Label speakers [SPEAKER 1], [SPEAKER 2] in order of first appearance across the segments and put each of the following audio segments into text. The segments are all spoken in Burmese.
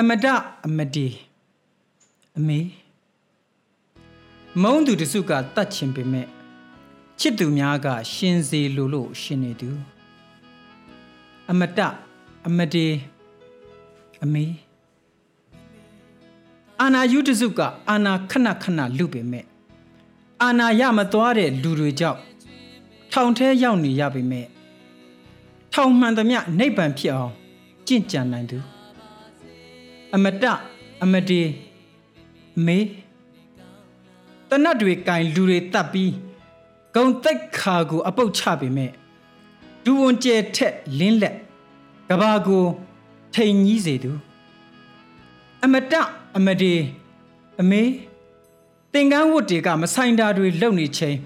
[SPEAKER 1] အမဒအမဒီအမေမုံသူတစုကတတ်ချင်ပေမဲ့ချစ်သူများက ရှင်စေလိုလို့ရှင်နေသူအမတအမဒီအမေအာနာယုတစုကအာနာခဏခဏလူပေမဲ့အာနာရမသွားတဲ့လူတွေကြောင့်ထောင်ထဲရောက်နေရပေမဲ့ထောင်မှန်သမျှနိဗ္ဗာန်ဖြစ်အောင်ကြင့်ကြံနိုင်သူ အမတအမဒီမေတနတ်တွေကင်လူတွေတတ်ပြီးဂုံတိတ်ခါကို အပုတ်ချပေမဲ့ဒူဝန်ကျဲထက်လင်းလက်ကဘာကိုထိန်ကြီးစေသူအမတအမဒီအမေသင်္ကန်းဝတ်တွေကမဆိုင်တာတွေလုံနေချင်း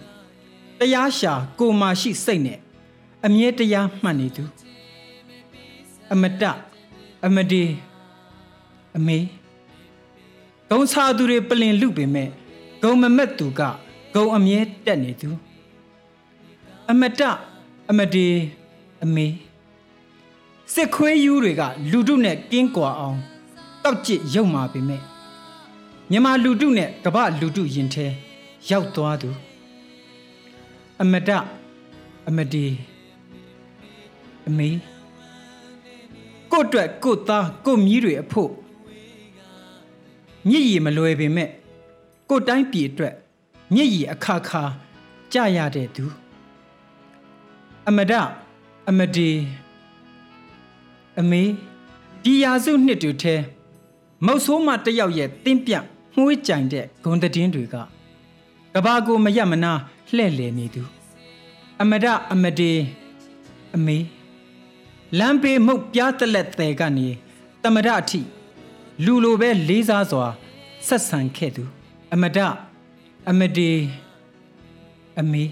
[SPEAKER 1] တရားရှာကိုမာရှိစိတ်နဲ့အမြဲတရားမှတ်နေသူအမတအမဒီ အမေဂုံစာသူတွေပလင်လူပေမဲ့ဂုံမမက်သူကဂုံအမြဲတက်နေသူအမတအမဒီအမေစစ်ခွေးယူတွေကလူတုနဲ့ကင်းကွာအောင်တောက်ကျစ်ရုံမာပေမဲ့မြမလူတုနဲ့ကပလူတုရင်ထဲရောက်သွားသူအမတအမဒီအမေကို့အတွက်ကို့သားကို့မြီးတွေအဖို့ မြစ်ရည်မလွယ်ပေမဲ့ကိုတိုင်းပြည်အတွက်မြစ်ရည်အခါခါကြရတဲ့သူအမဒအမဒီအမေဒီယာစုနှစ်တူထဲမုတ်ဆိုးမတယောက်ရဲ့တင်းပြမှုေးကြိုင်တဲ့ဂုံတည်င်းတွေကကဘာကိုမရမနာလှဲ့လေနေသူအမဒအမဒီအမေလမ်းပေမုတ်ပြားတက်လက်တဲ့ကနေတမဒအထိ လူလိုပဲလေးစားစွာဆက်ဆံခဲ့သူ အမဒအမဒီအမေ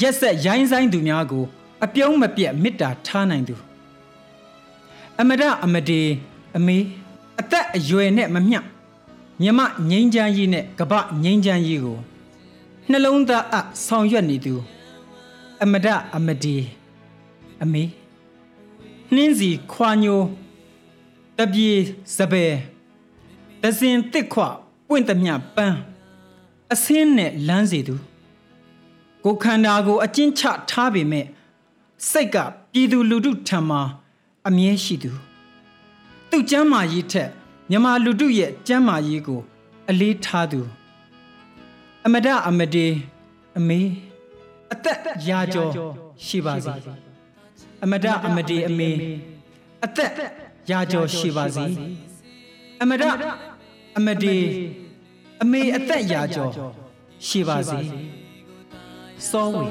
[SPEAKER 1] ရက်ဆက်ရိုင်းဆိုင်သူများကို အပြုံးမပြတ်မေတ္တာထားနိုင်သူ အမဒအမဒီအမေအသက်အရွယ်နဲ့မမျှမြမငိမ့်ချမ်းကြီးနဲ့ကပငိမ့်ချမ်းကြီးကိုနှလုံးသားအဆောင်ရွက်နေသူ အမဒအမဒီအမေနှင်းစီခွာညို တပြေစပယ်တစင်တစ်ခွပွင့်သမျှပန်းအစင်းနဲ့လမ်းစီသူကိုခန္ဓာကိုအကျဉ်းချထားပေမဲ့စိတ်ကပြည်သူလူထုထံမှာအမြဲရှိသူသူ့ကျမ်းမာရေးထက်မြမလူထုရဲ့ကျမ်းမာရေးကို အလေးထားသူအမဒအမဒီအမေအသက်ရာကျော်ရှိပါစေအမဒအမဒီအမေအသက် ရာကျော်ရှိပါစေအမဒအမဒီအမေအသက်ရာကျော်ရှိပါစေစောဝေ